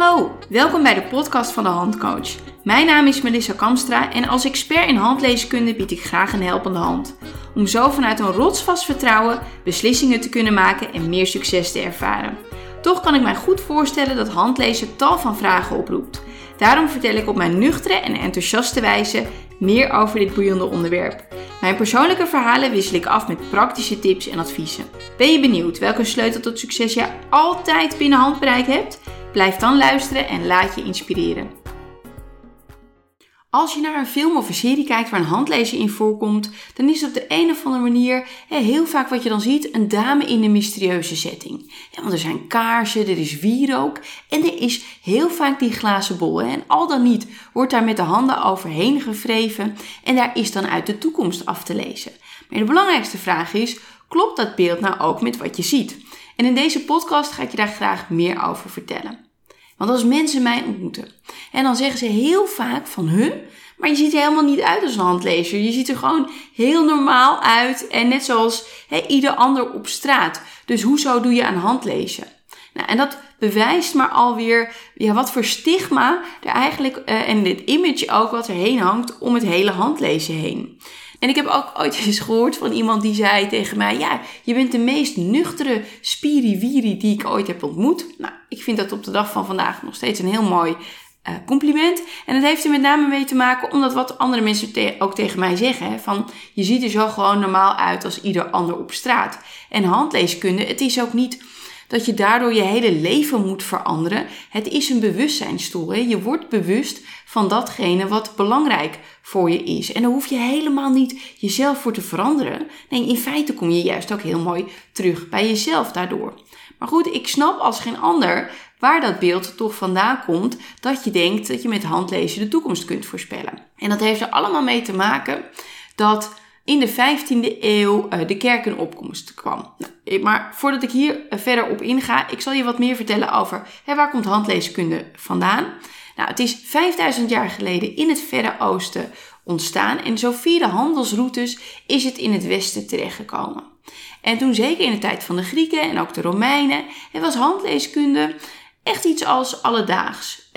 hallo, welkom bij de podcast van de Handcoach. Mijn naam is Melissa Kamstra en als expert in handleeskunde bied ik graag een helpende hand. Om zo vanuit een rotsvast vertrouwen beslissingen te kunnen maken en meer succes te ervaren. Toch kan ik mij goed voorstellen dat handlezen tal van vragen oproept. Daarom vertel ik op mijn nuchtere en enthousiaste wijze meer over dit boeiende onderwerp. Mijn persoonlijke verhalen wissel ik af met praktische tips en adviezen. Ben je benieuwd welke sleutel tot succes je altijd binnen handbereik hebt? Blijf dan luisteren en laat je inspireren. Als je naar een film of een serie kijkt waar een handlezer in voorkomt, dan is het op de een of andere manier heel vaak wat je dan ziet een dame in een mysterieuze setting. Want er zijn kaarsen, er is wierook en er is heel vaak die glazen bol. En al dan niet wordt daar met de handen overheen gevreven en daar is dan uit de toekomst af te lezen. Maar de belangrijkste vraag is, klopt dat beeld nou ook met wat je ziet? En in deze podcast ga ik je daar graag meer over vertellen. Want als mensen mij ontmoeten en dan zeggen ze heel vaak van, huh, maar je ziet er helemaal niet uit als een handlezer. Je ziet er gewoon heel normaal uit en net zoals ieder ander op straat. Dus hoezo doe je aan handlezen? Nou, en dat bewijst maar alweer ja, wat voor stigma er eigenlijk, uh, en dit image ook, wat erheen hangt om het hele handlezen heen. En ik heb ook ooit eens gehoord van iemand die zei tegen mij: Ja, je bent de meest nuchtere spiriwiri die ik ooit heb ontmoet. Nou, ik vind dat op de dag van vandaag nog steeds een heel mooi uh, compliment. En dat heeft er met name mee te maken omdat wat andere mensen ook tegen mij zeggen: van je ziet er zo gewoon normaal uit als ieder ander op straat. En handleeskunde, het is ook niet dat je daardoor je hele leven moet veranderen. Het is een bewustzijnstoel. Hè? Je wordt bewust van datgene wat belangrijk voor je is. En daar hoef je helemaal niet jezelf voor te veranderen. Nee, in feite kom je juist ook heel mooi terug bij jezelf daardoor. Maar goed, ik snap als geen ander waar dat beeld toch vandaan komt dat je denkt dat je met handlezen de toekomst kunt voorspellen. En dat heeft er allemaal mee te maken dat in de 15e eeuw uh, de kerk in opkomst kwam. Nou, maar voordat ik hier uh, verder op inga, ik zal je wat meer vertellen over hè, waar komt handleeskunde vandaan. Nou, het is 5000 jaar geleden in het Verre Oosten ontstaan en zo via de handelsroutes is het in het Westen terechtgekomen. En toen zeker in de tijd van de Grieken en ook de Romeinen, was handleeskunde echt iets als alledaags.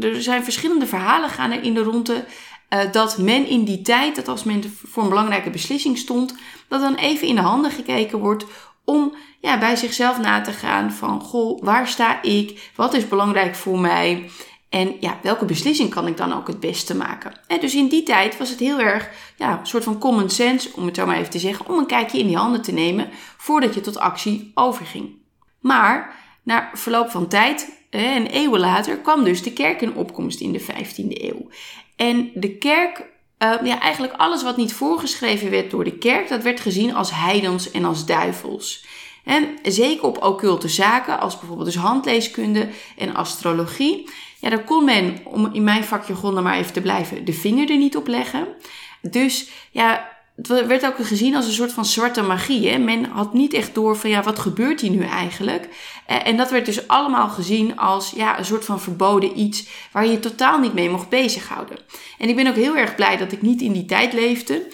Er zijn verschillende verhalen gaan er in de ronde uh, dat men in die tijd, dat als men voor een belangrijke beslissing stond, dat dan even in de handen gekeken wordt om ja, bij zichzelf na te gaan van, goh, waar sta ik? Wat is belangrijk voor mij? En ja, welke beslissing kan ik dan ook het beste maken? En dus in die tijd was het heel erg ja, een soort van common sense, om het zo maar even te zeggen, om een kijkje in die handen te nemen voordat je tot actie overging. Maar na verloop van tijd, en eeuwen later, kwam dus de kerk in opkomst in de 15e eeuw. En de kerk, uh, ja, eigenlijk alles wat niet voorgeschreven werd door de kerk, dat werd gezien als heidens en als duivels. En zeker op occulte zaken, als bijvoorbeeld dus handleeskunde en astrologie. Ja, daar kon men, om in mijn vakjargon maar even te blijven, de vinger er niet op leggen. Dus ja, het werd ook gezien als een soort van zwarte magie. Hè? Men had niet echt door van ja, wat gebeurt hier nu eigenlijk? Eh, en dat werd dus allemaal gezien als ja, een soort van verboden iets waar je, je totaal niet mee mocht bezighouden. En ik ben ook heel erg blij dat ik niet in die tijd leefde.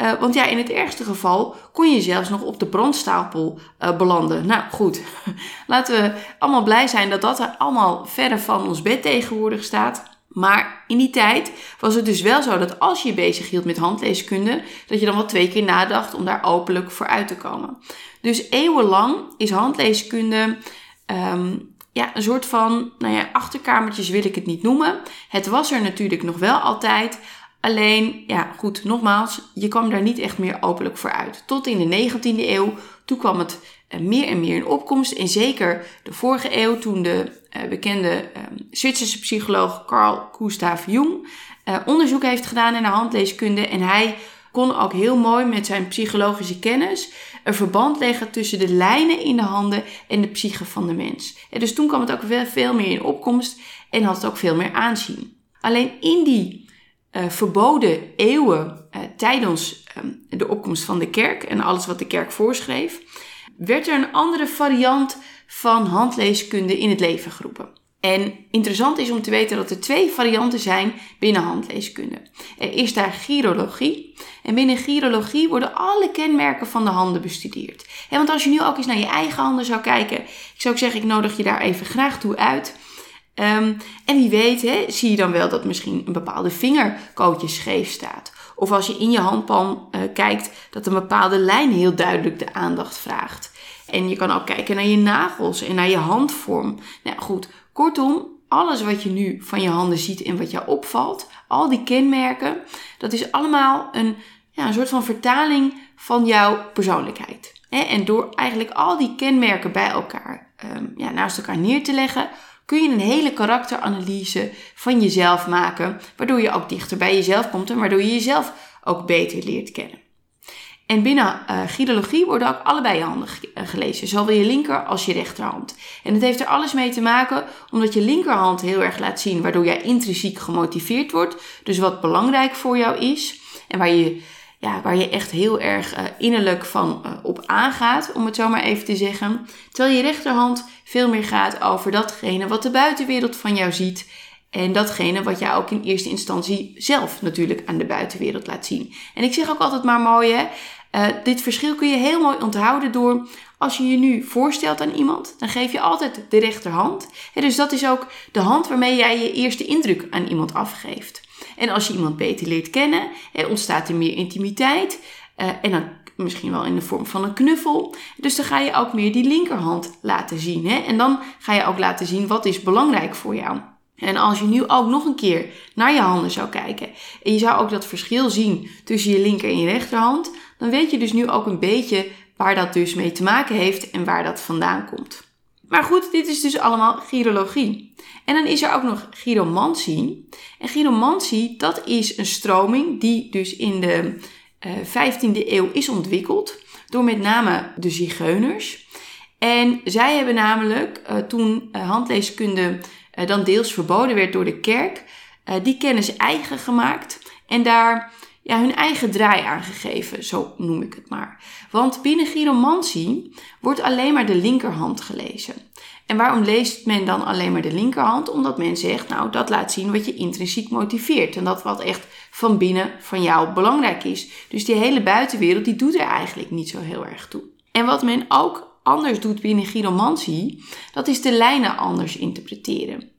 Uh, want ja, in het ergste geval kon je zelfs nog op de brandstapel uh, belanden. Nou goed, laten we allemaal blij zijn dat dat allemaal verder van ons bed tegenwoordig staat. Maar in die tijd was het dus wel zo dat als je je bezig hield met handleeskunde, dat je dan wel twee keer nadacht om daar openlijk voor uit te komen. Dus eeuwenlang is handleeskunde um, ja, een soort van, nou ja, achterkamertjes wil ik het niet noemen. Het was er natuurlijk nog wel altijd. Alleen, ja, goed, nogmaals, je kwam daar niet echt meer openlijk voor uit. Tot in de 19e eeuw, toen kwam het uh, meer en meer in opkomst. En zeker de vorige eeuw, toen de uh, bekende uh, Zwitserse psycholoog Carl Gustav Jung uh, onderzoek heeft gedaan naar handleeskunde. En hij kon ook heel mooi met zijn psychologische kennis een verband leggen tussen de lijnen in de handen en de psyche van de mens. En dus toen kwam het ook veel meer in opkomst en had het ook veel meer aanzien. Alleen in die uh, verboden eeuwen uh, tijdens uh, de opkomst van de kerk en alles wat de kerk voorschreef, werd er een andere variant van handleeskunde in het leven geroepen. En interessant is om te weten dat er twee varianten zijn binnen handleeskunde. Er is daar chirologie. En binnen chirologie worden alle kenmerken van de handen bestudeerd. want als je nu ook eens naar je eigen handen zou kijken, ik zou zeggen, ik nodig je daar even graag toe uit. Ehm, en wie weet, hè, zie je dan wel dat misschien een bepaalde vingerkootje scheef staat. Of als je in je handpalm uh, kijkt, dat een bepaalde lijn heel duidelijk de aandacht vraagt. En je kan ook kijken naar je nagels en naar je handvorm. Nou goed, kortom, alles wat je nu van je handen ziet en wat jou opvalt, al die kenmerken, dat is allemaal een, ja, een soort van vertaling van jouw persoonlijkheid. En door eigenlijk al die kenmerken bij elkaar ehm, ja, naast elkaar neer te leggen, kun je een hele karakteranalyse van jezelf maken, waardoor je ook dichter bij jezelf komt en waardoor je jezelf ook beter leert kennen. En binnen uh, worden ook allebei je handen eh, gelezen, zowel je linker als je rechterhand. En het heeft er alles mee te maken omdat je linkerhand heel erg laat zien waardoor jij intrinsiek gemotiveerd wordt, dus wat belangrijk voor jou is en waar je ja, waar je echt heel erg uh, innerlijk van uh, op aangaat, om het zo maar even te zeggen. Terwijl je rechterhand veel meer gaat over datgene wat de buitenwereld van jou ziet. En datgene wat jij ook in eerste instantie zelf natuurlijk aan de buitenwereld laat zien. En ik zeg ook altijd maar mooi, hè. Uh, dit verschil kun je heel mooi onthouden door als je je nu voorstelt aan iemand, dan geef je altijd de rechterhand. Dus dat is ook de hand waarmee jij je eerste indruk aan iemand afgeeft. En als je iemand beter leert kennen, er ontstaat er meer intimiteit. Uh, en dan misschien wel in de vorm van een knuffel. Dus dan ga je ook meer die linkerhand laten zien. Hè? En dan ga je ook laten zien wat is belangrijk voor jou. En als je nu ook nog een keer naar je handen zou kijken en je zou ook dat verschil zien tussen je linker en je rechterhand, dan weet je dus nu ook een beetje waar dat dus mee te maken heeft en waar dat vandaan komt. Maar goed, dit is dus allemaal chirologie. En dan is er ook nog chiromantie. En chiromantie, dat is een stroming die dus in de uh, eh, 15e eeuw is ontwikkeld door met name de zigeuners. En zij hebben namelijk, uh, toen uh, handleeskunde dan deels verboden werd door de kerk, die kennis eigen gemaakt en daar ja, hun eigen draai aangegeven, zo noem ik het maar. Want binnen chiromantie wordt alleen maar de linkerhand gelezen. En waarom leest men dan alleen maar de linkerhand? Omdat men zegt, nou, dat laat zien wat je intrinsiek motiveert. En dat wat echt van binnen van jou belangrijk is. Dus die hele buitenwereld, die doet er eigenlijk niet zo heel erg toe. En wat men ook anders doet binnen chiromantie, dat is de lijnen anders interpreteren.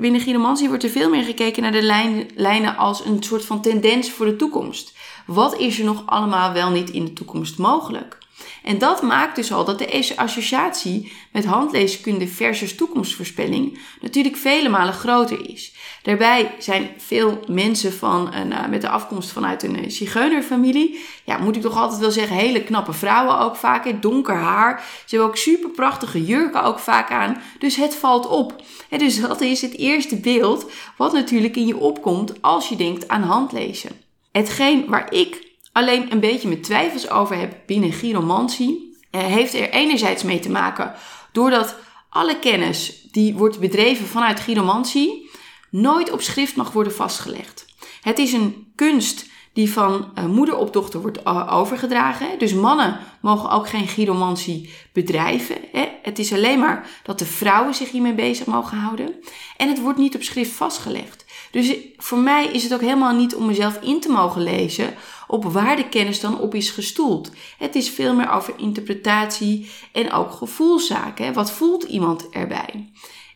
Binnen chiromantie wordt er veel meer gekeken naar de lijnen als een soort van tendens voor de toekomst. Wat is er nog allemaal wel niet in de toekomst mogelijk? En dat maakt dus al dat de associatie met handleeskunde versus toekomstvoorspelling natuurlijk vele malen groter is. Daarbij zijn veel mensen van een, uh, met de afkomst vanuit een zigeunerfamilie, ja, moet ik toch altijd wel zeggen, hele knappe vrouwen ook vaak, donker haar. Ze hebben ook super prachtige jurken ook vaak aan, dus het valt op. En dus dat is het eerste beeld wat natuurlijk in je opkomt als je denkt aan handlezen. Hetgeen waar ik alleen een beetje met twijfels over heb binnen gyromantie, eh, heeft er enerzijds mee te maken doordat alle kennis die wordt bedreven vanuit gyromantie nooit op schrift mag worden vastgelegd. Het is een kunst die van uh, moeder op dochter wordt uh, overgedragen. Dus mannen mogen ook geen gyromantie bedrijven. Het is alleen maar dat de vrouwen zich hiermee bezig mogen houden. En het wordt niet op schrift vastgelegd. Dus voor mij is het ook helemaal niet om mezelf in te mogen lezen op waar de kennis dan op is gestoeld. Het is veel meer over interpretatie en ook gevoelszaken. Wat voelt iemand erbij?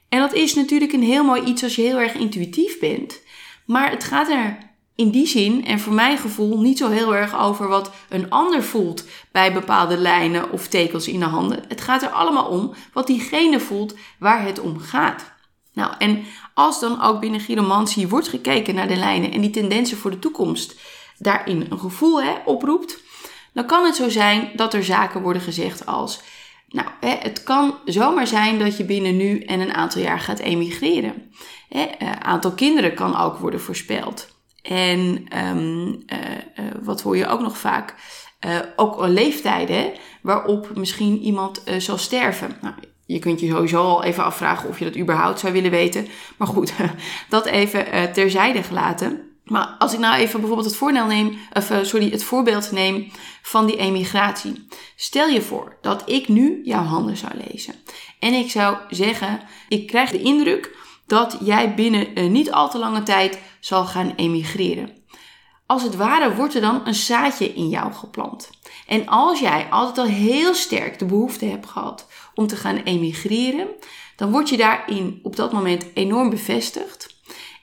En dat is natuurlijk een heel mooi iets als je heel erg intuïtief bent. Maar het gaat er in die zin, en voor mijn gevoel, niet zo heel erg over wat een ander voelt bij bepaalde lijnen of tekens in de handen. Het gaat er allemaal om wat diegene voelt waar het om gaat. Nou, en als dan ook binnen gyromantie wordt gekeken naar de lijnen en die tendensen voor de toekomst, daarin een gevoel hè, oproept, dan kan het zo zijn dat er zaken worden gezegd als, nou, hè, het kan zomaar zijn dat je binnen nu en een aantal jaar gaat emigreren. Hè, uh, aantal kinderen kan ook worden voorspeld. En um, uh, uh, wat hoor je ook nog vaak? ook leeftijden waarop misschien iemand zal sterven. Nou, je kunt je sowieso al even afvragen of je dat überhaupt zou willen weten. Maar goed, dat even terzijde gelaten. Maar als ik nou even bijvoorbeeld het, voordeel neem, uh, sorry, het voorbeeld neem van die emigratie. Stel je voor dat ik nu jouw handen zou lezen. En ik zou zeggen, ik krijg de indruk dat jij binnen uh, niet al te lange tijd zal gaan emigreren. als het ware wordt er dan een zaadje in jou geplant. En als jij altijd al heel sterk de behoefte hebt gehad om te gaan emigreren, dan word je daarin op dat moment enorm bevestigd.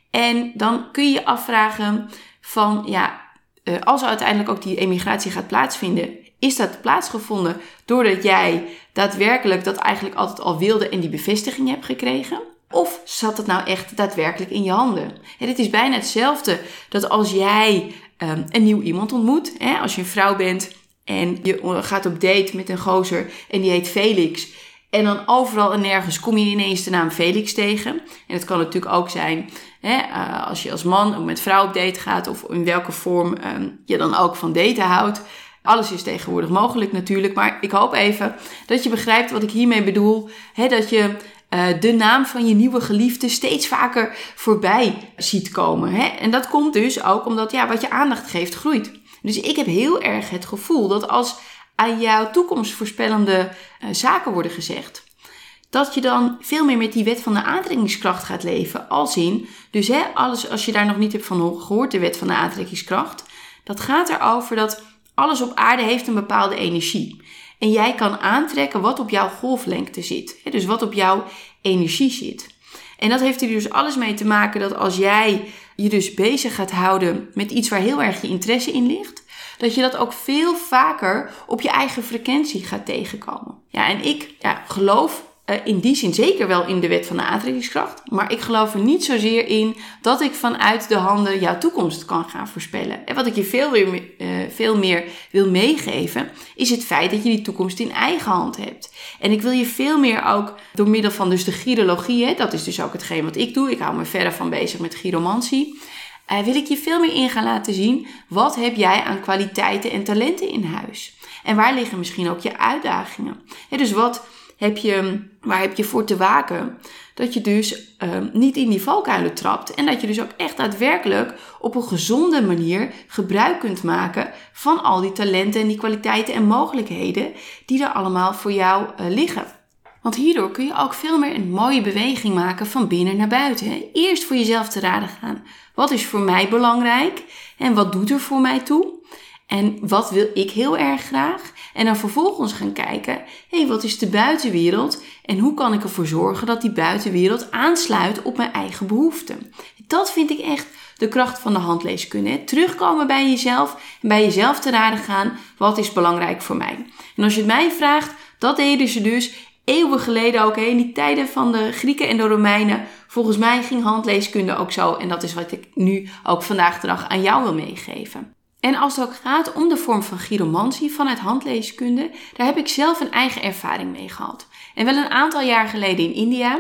En dan kun je je afvragen van, ja, eh, als uiteindelijk ook die emigratie gaat plaatsvinden, is dat plaatsgevonden doordat jij daadwerkelijk dat eigenlijk altijd al wilde en die bevestiging hebt gekregen? Of zat het nou echt daadwerkelijk in je handen? En het is bijna hetzelfde dat als jij um, een nieuw iemand ontmoet, hè, als je een vrouw bent en je gaat op date met een gozer en die heet Felix. En dan overal en nergens kom je ineens de naam Felix tegen. En het kan natuurlijk ook zijn hè, uh, als je als man of met vrouw op date gaat, of in welke vorm um, je dan ook van daten houdt. Alles is tegenwoordig mogelijk natuurlijk, maar ik hoop even dat je begrijpt wat ik hiermee bedoel. Hè, dat je uh, de naam van je nieuwe geliefde steeds vaker voorbij ziet komen. Hè? En dat komt dus ook omdat ja, wat je aandacht geeft groeit. Dus ik heb heel erg het gevoel dat als aan jouw toekomstvoorspellende uh, zaken worden gezegd, dat je dan veel meer met die wet van de aantrekkingskracht gaat leven. Als in, dus hè, alles als je daar nog niet hebt van gehoord, de wet van de aantrekkingskracht, dat gaat erover dat alles op aarde heeft een bepaalde energie. En jij kan aantrekken wat op jouw golflengte zit. Dus wat op jouw energie zit. En dat heeft er dus alles mee te maken dat als jij je dus bezig gaat houden met iets waar heel erg je interesse in ligt, dat je dat ook veel vaker op je eigen frequentie gaat tegenkomen. Ja, en ik ja, geloof uh, in die zin zeker wel in de wet van de aantrekkingskracht. Maar ik geloof er niet zozeer in dat ik vanuit de handen jouw toekomst kan gaan voorspellen. En wat ik je veel, weer, uh, veel meer wil meegeven, is het feit dat je die toekomst in eigen hand hebt. En ik wil je veel meer ook door middel van dus de chirologie, hè, dat is dus ook hetgeen wat ik doe. Ik hou me verder van bezig met chiromantie. Uh, wil ik je veel meer in gaan laten zien wat heb jij aan kwaliteiten en talenten in huis. En waar liggen misschien ook je uitdagingen. Dus wat heb je, waar heb je voor te waken? Dat je dus um, niet in die valkuilen trapt en dat je dus ook echt daadwerkelijk op een gezonde manier gebruik kunt maken van al die talenten en die kwaliteiten en mogelijkheden die er allemaal voor jou uh, liggen. Want hierdoor kun je ook veel meer een mooie beweging maken van binnen naar buiten. Hè? Eerst voor jezelf te raden gaan. Wat is voor mij belangrijk en wat doet er voor mij toe? En wat wil ik heel erg graag? En dan vervolgens gaan kijken, hey, wat is de buitenwereld? En hoe kan ik ervoor zorgen dat die buitenwereld aansluit op mijn eigen behoeften? Dat vind ik echt de kracht van de handleeskunde. Terugkomen bij jezelf en bij jezelf te raden gaan, wat is belangrijk voor mij? En als je het mij vraagt, dat deden ze dus eeuwen geleden ook, hè? in die tijden van de Grieken en de Romeinen. Volgens mij ging handleeskunde ook zo en dat is wat ik nu ook vandaag de dag aan jou wil meegeven. En als het ook gaat om de vorm van gyromantie vanuit handleeskunde, daar heb ik zelf een eigen ervaring mee gehad. En wel een aantal jaar geleden in India.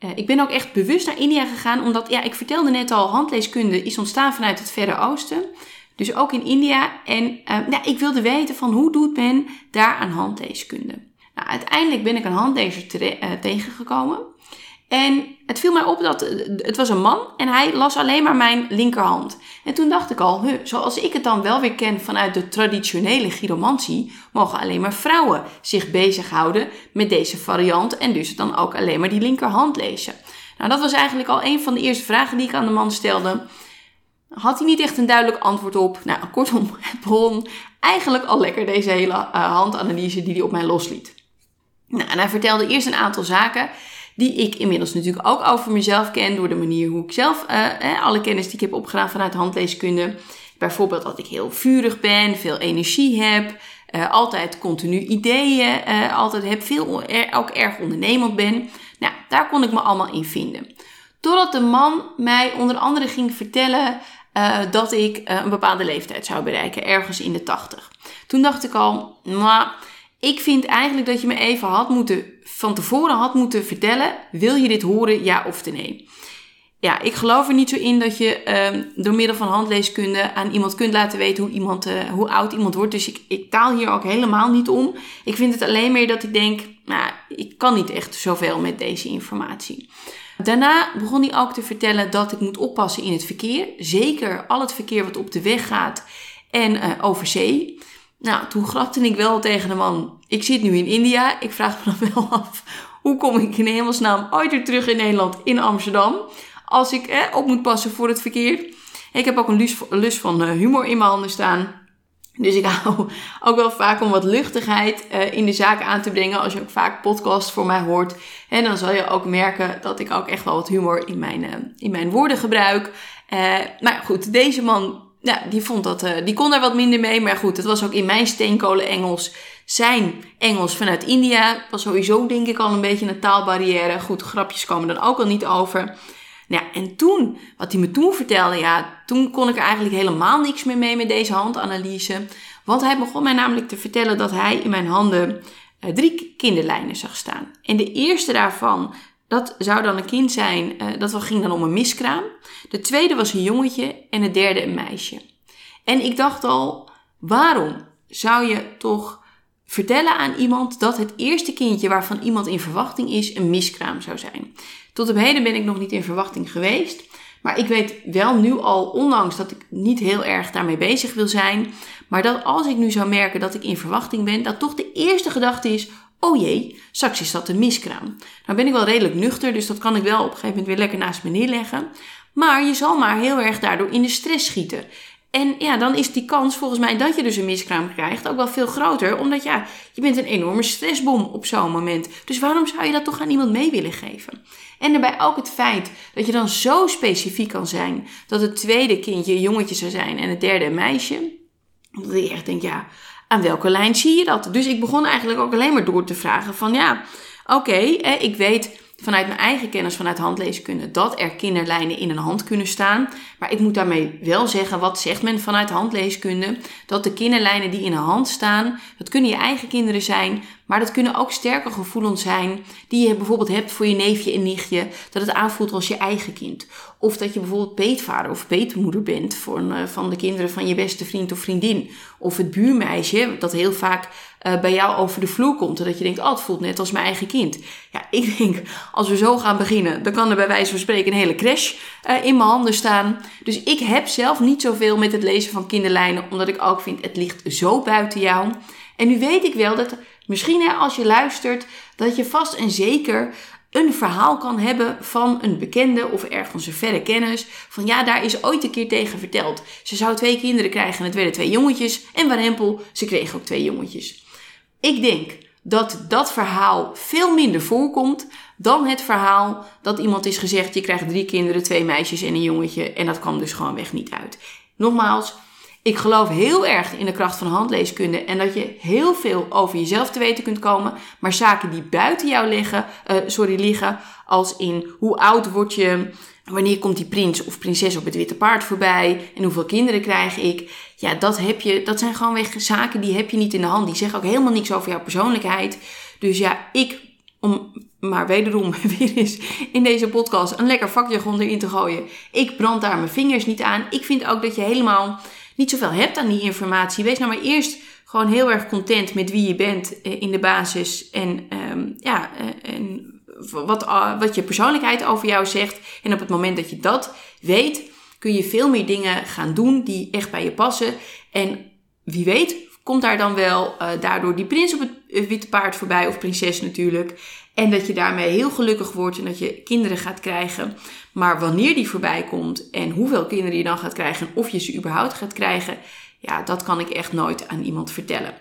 Uh, ik ben ook echt bewust naar India gegaan, omdat, ja, ik vertelde net al, handleeskunde is ontstaan vanuit het Verre Oosten. Dus ook in India. En uh, ik wilde weten van hoe doet men daar aan handleeskunde. Nou, uiteindelijk ben ik een handlezer uh, tegengekomen. En het viel mij op dat het was een man en hij las alleen maar mijn linkerhand. En toen dacht ik al, huh, zoals ik het dan wel weer ken vanuit de traditionele gyromantie, mogen alleen maar vrouwen zich bezighouden met deze variant en dus dan ook alleen maar die linkerhand lezen. Nou, dat was eigenlijk al een van de eerste vragen die ik aan de man stelde. Had hij niet echt een duidelijk antwoord op? Nou, kortom, het begon eigenlijk al lekker deze hele uh, handanalyse die hij op mij losliet. Nou, en hij vertelde eerst een aantal zaken die ik inmiddels natuurlijk ook over mezelf ken door de manier hoe ik zelf uh, alle kennis die ik heb opgedaan vanuit handleeskunde. Bijvoorbeeld dat ik heel vurig ben, veel energie heb, uh, altijd continu ideeën, uh, altijd heb, veel, ook erg ondernemend ben. Nou, daar kon ik me allemaal in vinden. Totdat de man mij onder andere ging vertellen uh, dat ik een bepaalde leeftijd zou bereiken, ergens in de 80. Toen dacht ik al, nou, ik vind eigenlijk dat je me even had moeten, van tevoren had moeten vertellen: wil je dit horen, ja of nee? Ja, ik geloof er niet zo in dat je um, door middel van handleeskunde aan iemand kunt laten weten hoe, iemand, uh, hoe oud iemand wordt. Dus ik, ik taal hier ook helemaal niet om. Ik vind het alleen meer dat ik denk, nou, ik kan niet echt zoveel met deze informatie. Daarna begon hij ook te vertellen dat ik moet oppassen in het verkeer. Zeker al het verkeer wat op de weg gaat en uh, over zee. Nou, toen grapte ik wel tegen de man. Ik zit nu in India. Ik vraag me dan wel af. Hoe kom ik in hemelsnaam ooit weer terug in Nederland, in Amsterdam? Als ik eh, op moet passen voor het verkeer. Ik heb ook een lust van eh, humor in mijn handen staan. Dus ik hou ook wel vaak om wat luchtigheid uh, in de zaak aan te brengen. Als je ook vaak podcasts voor mij hoort. En dan zal je ook merken dat ik ook echt wel wat humor in mijn, uh, in mijn woorden gebruik. Maar goed, deze man, ja, die, vond dat, die kon daar wat minder mee. Maar goed, het was ook in mijn steenkolen Engels. Zijn Engels vanuit India was sowieso denk ik al een beetje een taalbarrière. Goed, grapjes komen dan ook al niet over. Nou, en toen, wat hij me toen vertelde, ja, toen kon ik er eigenlijk helemaal niks meer mee met deze handanalyse. Want hij begon mij namelijk te vertellen dat hij in mijn handen uh, drie kinderlijnen zag staan. En de eerste daarvan, dat zou dan een kind zijn, uh, dat ging dan om een miskraam. De tweede was een jongetje en de derde een meisje. En ik dacht al, waarom zou je toch vertellen aan iemand dat het eerste kindje waarvan iemand in verwachting is een miskraam zou zijn? Tot op heden ben ik nog niet in verwachting geweest. Maar ik weet wel nu al, ondanks dat ik niet heel erg daarmee bezig wil zijn, maar dat als ik nu zou merken dat ik in verwachting ben, dat toch de eerste gedachte is: oh jee, straks is een miskraam. Nou ben ik wel redelijk nuchter, dus dat kan ik wel op een gegeven moment weer lekker naast me neerleggen. Maar je zal maar heel erg daardoor in de stress schieten. En ja, dan is die kans volgens mij dat je dus een miskraam krijgt ook wel veel groter. Omdat ja, je bent een enorme stressbom op zo'n moment. Dus waarom zou je dat toch aan iemand mee willen geven? En daarbij ook het feit dat je dan zo specifiek kan zijn dat het tweede kindje een jongetje zou zijn en het derde een meisje. Dat ik echt denk, ja, aan welke lijn zie je dat? Dus ik begon eigenlijk ook alleen maar door te vragen van ja, oké, ik weet vanuit mijn eigen kennis vanuit handleeskunde dat er kinderlijnen in een hand kunnen staan. Maar ik moet daarmee wel zeggen, wat zegt men vanuit handleeskunde? Dat de kinderlijnen die in een hand staan, dat kunnen je eigen kinderen zijn, maar dat kunnen ook sterke gevoelens zijn die je bijvoorbeeld hebt voor je neefje en nichtje, dat het aanvoelt als je eigen kind. Of dat je bijvoorbeeld peetvader of peetmoeder bent voor eh, van de kinderen van je beste vriend of vriendin. Of het buurmeisje, dat heel vaak uh, bij jou over de vloer komt. En dat je denkt, oh, het voelt net als mijn eigen kind. Ja, ik denk, als we zo gaan beginnen, dan kan er bij wijze van spreken een hele crash uh, in mijn handen staan. Dus ik heb zelf niet zoveel met het lezen van kinderlijnen, omdat ik ook vind, het ligt zo buiten jou. En nu weet ik wel dat misschien als je luistert, dat je vast en zeker een verhaal kan hebben van een bekende of ergens een verre kennis. Van ja, daar is ooit een keer tegen verteld. Ze zou twee kinderen krijgen en het werden twee jongetjes. En Warempel, ze kreeg ook twee jongetjes. Ik denk dat dat verhaal veel minder voorkomt dan het verhaal dat iemand is gezegd: je krijgt drie kinderen, twee meisjes en een jongetje. En dat kwam dus gewoon weg niet uit. Nogmaals, ik geloof heel erg in de kracht van handleeskunde en dat je heel veel over jezelf te weten kunt komen. Maar zaken die buiten jou liggen, uh, sorry, liggen, als in hoe oud word je, wanneer komt die prins of prinses op het witte paard voorbij en hoeveel kinderen krijg ik. Ja, dat, heb je, dat zijn gewoon weg zaken die heb je niet in de hand. Die zeggen ook helemaal niks over jouw persoonlijkheid. Dus ja, ik, om maar wederom weer eens in deze podcast een lekker vakjargon erin te gooien. Ik brand daar mijn vingers niet aan. Ik vind ook dat je helemaal niet zoveel hebt aan die informatie. Wees nou maar eerst gewoon heel erg content met wie je bent eh, in de basis. En um, ja, eh, en wat, uh, wat je persoonlijkheid over jou zegt. En op het moment dat je dat weet, kun je veel meer dingen gaan doen die echt bij je passen. En wie weet, komt daar dan wel uh, daardoor die prins op het witte paard voorbij, of prinses natuurlijk. En dat je daarmee heel gelukkig wordt en dat je kinderen gaat krijgen. Maar wanneer die voorbij komt en hoeveel kinderen je dan gaat krijgen en of je ze überhaupt gaat krijgen, ja, dat kan ik echt nooit aan iemand vertellen.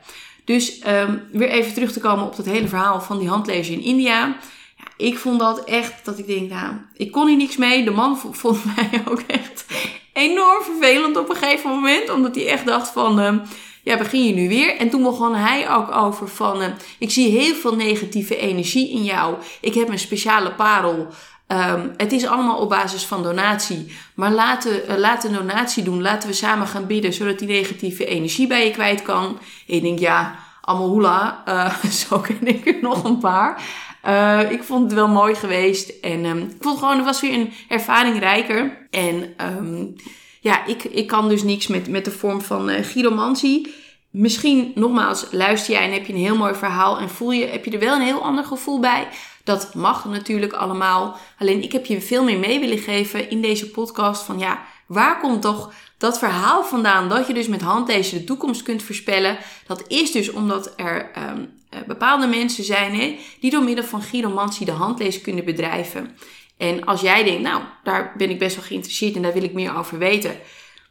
Dus um, weer even terug te komen op dat hele verhaal van die handlezer in India. Ja, ik vond dat echt dat ik denk, nou, ik kon hier niks mee. De man vond mij ook echt enorm vervelend op een gegeven moment, omdat hij echt dacht van. Um, ja, begin je nu weer? En toen begon hij ook over van, uh, ik zie heel veel negatieve energie in jou. Ik heb een speciale parel. Um, het is allemaal op basis van donatie. Maar laten, uh, laten een donatie doen. Laten we samen gaan bidden, zodat die negatieve energie bij je kwijt kan. Ik denk, ja, allemaal hoela. Uh, zo ken ik er nog een paar. Ik vond het wel mooi geweest. En um, ik vond gewoon, het was weer een ervaring rijker. En um, ja, ik, ik kan dus niks met, met de vorm van uh, gyromantie. Misschien, nogmaals, luister jij en heb je een heel mooi verhaal en voel je, heb je er wel een heel ander gevoel bij. Dat mag natuurlijk allemaal. Alleen ik heb je veel meer mee willen geven in deze podcast van ja, waar komt toch dat verhaal vandaan dat je dus met handlezen de toekomst kunt voorspellen? Dat is dus omdat er um, bepaalde mensen zijn die door middel van gyromantie de handlezen kunnen bedrijven. En als jij denkt, nou, daar ben ik best wel geïnteresseerd en daar wil ik meer over weten,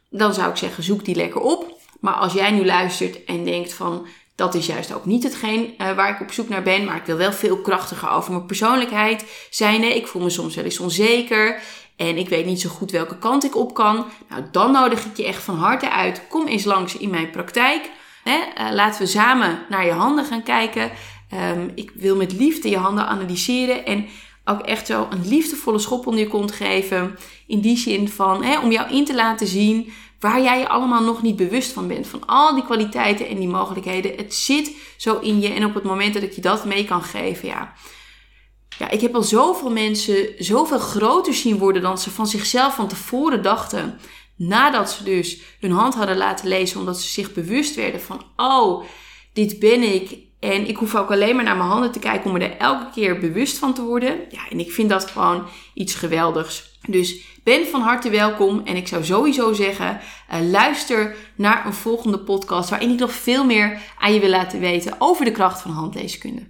dan zou ik zeggen, zoek die lekker op. Maar als jij nu luistert en denkt van, dat is juist ook niet hetgeen uh, waar ik op zoek naar ben. Maar ik wil wel veel krachtiger over mijn persoonlijkheid zijn. Ik voel me soms wel eens onzeker. En ik weet niet zo goed welke kant ik op kan. Nou, dan nodig ik je echt van harte uit. Kom eens langs in mijn praktijk. Hè? Uh, laten we samen naar je handen gaan kijken. Um, ik wil met liefde je handen analyseren. En ook echt zo een liefdevolle schop onder je kont geven. In die zin van hè, om jou in te laten zien waar jij je allemaal nog niet bewust van bent. Van al die kwaliteiten en die mogelijkheden. Het zit zo in je. En op het moment dat ik je dat mee kan geven, ja. Ja, ik heb al zoveel mensen zoveel groter zien worden dan ze van zichzelf van tevoren dachten. Nadat ze dus hun hand hadden laten lezen, omdat ze zich bewust werden van: oh, dit ben ik. En ik hoef ook alleen maar naar mijn handen te kijken om er elke keer bewust van te worden. Ja, en ik vind dat gewoon iets geweldigs. Dus ben van harte welkom en ik zou sowieso zeggen, uh, luister naar een volgende podcast waarin ik nog veel meer aan je wil laten weten over de kracht van handleeskunde.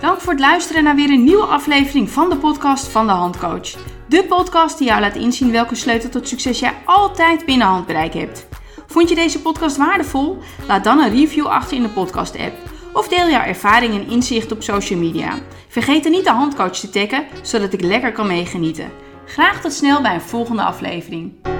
Dank voor het luisteren naar weer een nieuwe aflevering van de podcast van de Handcoach. De podcast die jou laat inzien welke sleutel tot succes jij altijd binnen handbereik hebt. Vond je deze podcast waardevol? Laat dan een review achter in de podcast app. Of deel jouw ervaring en inzicht op social media. Vergeet er niet de handcoach te taggen, zodat ik lekker kan meegenieten. Graag tot snel bij een volgende aflevering.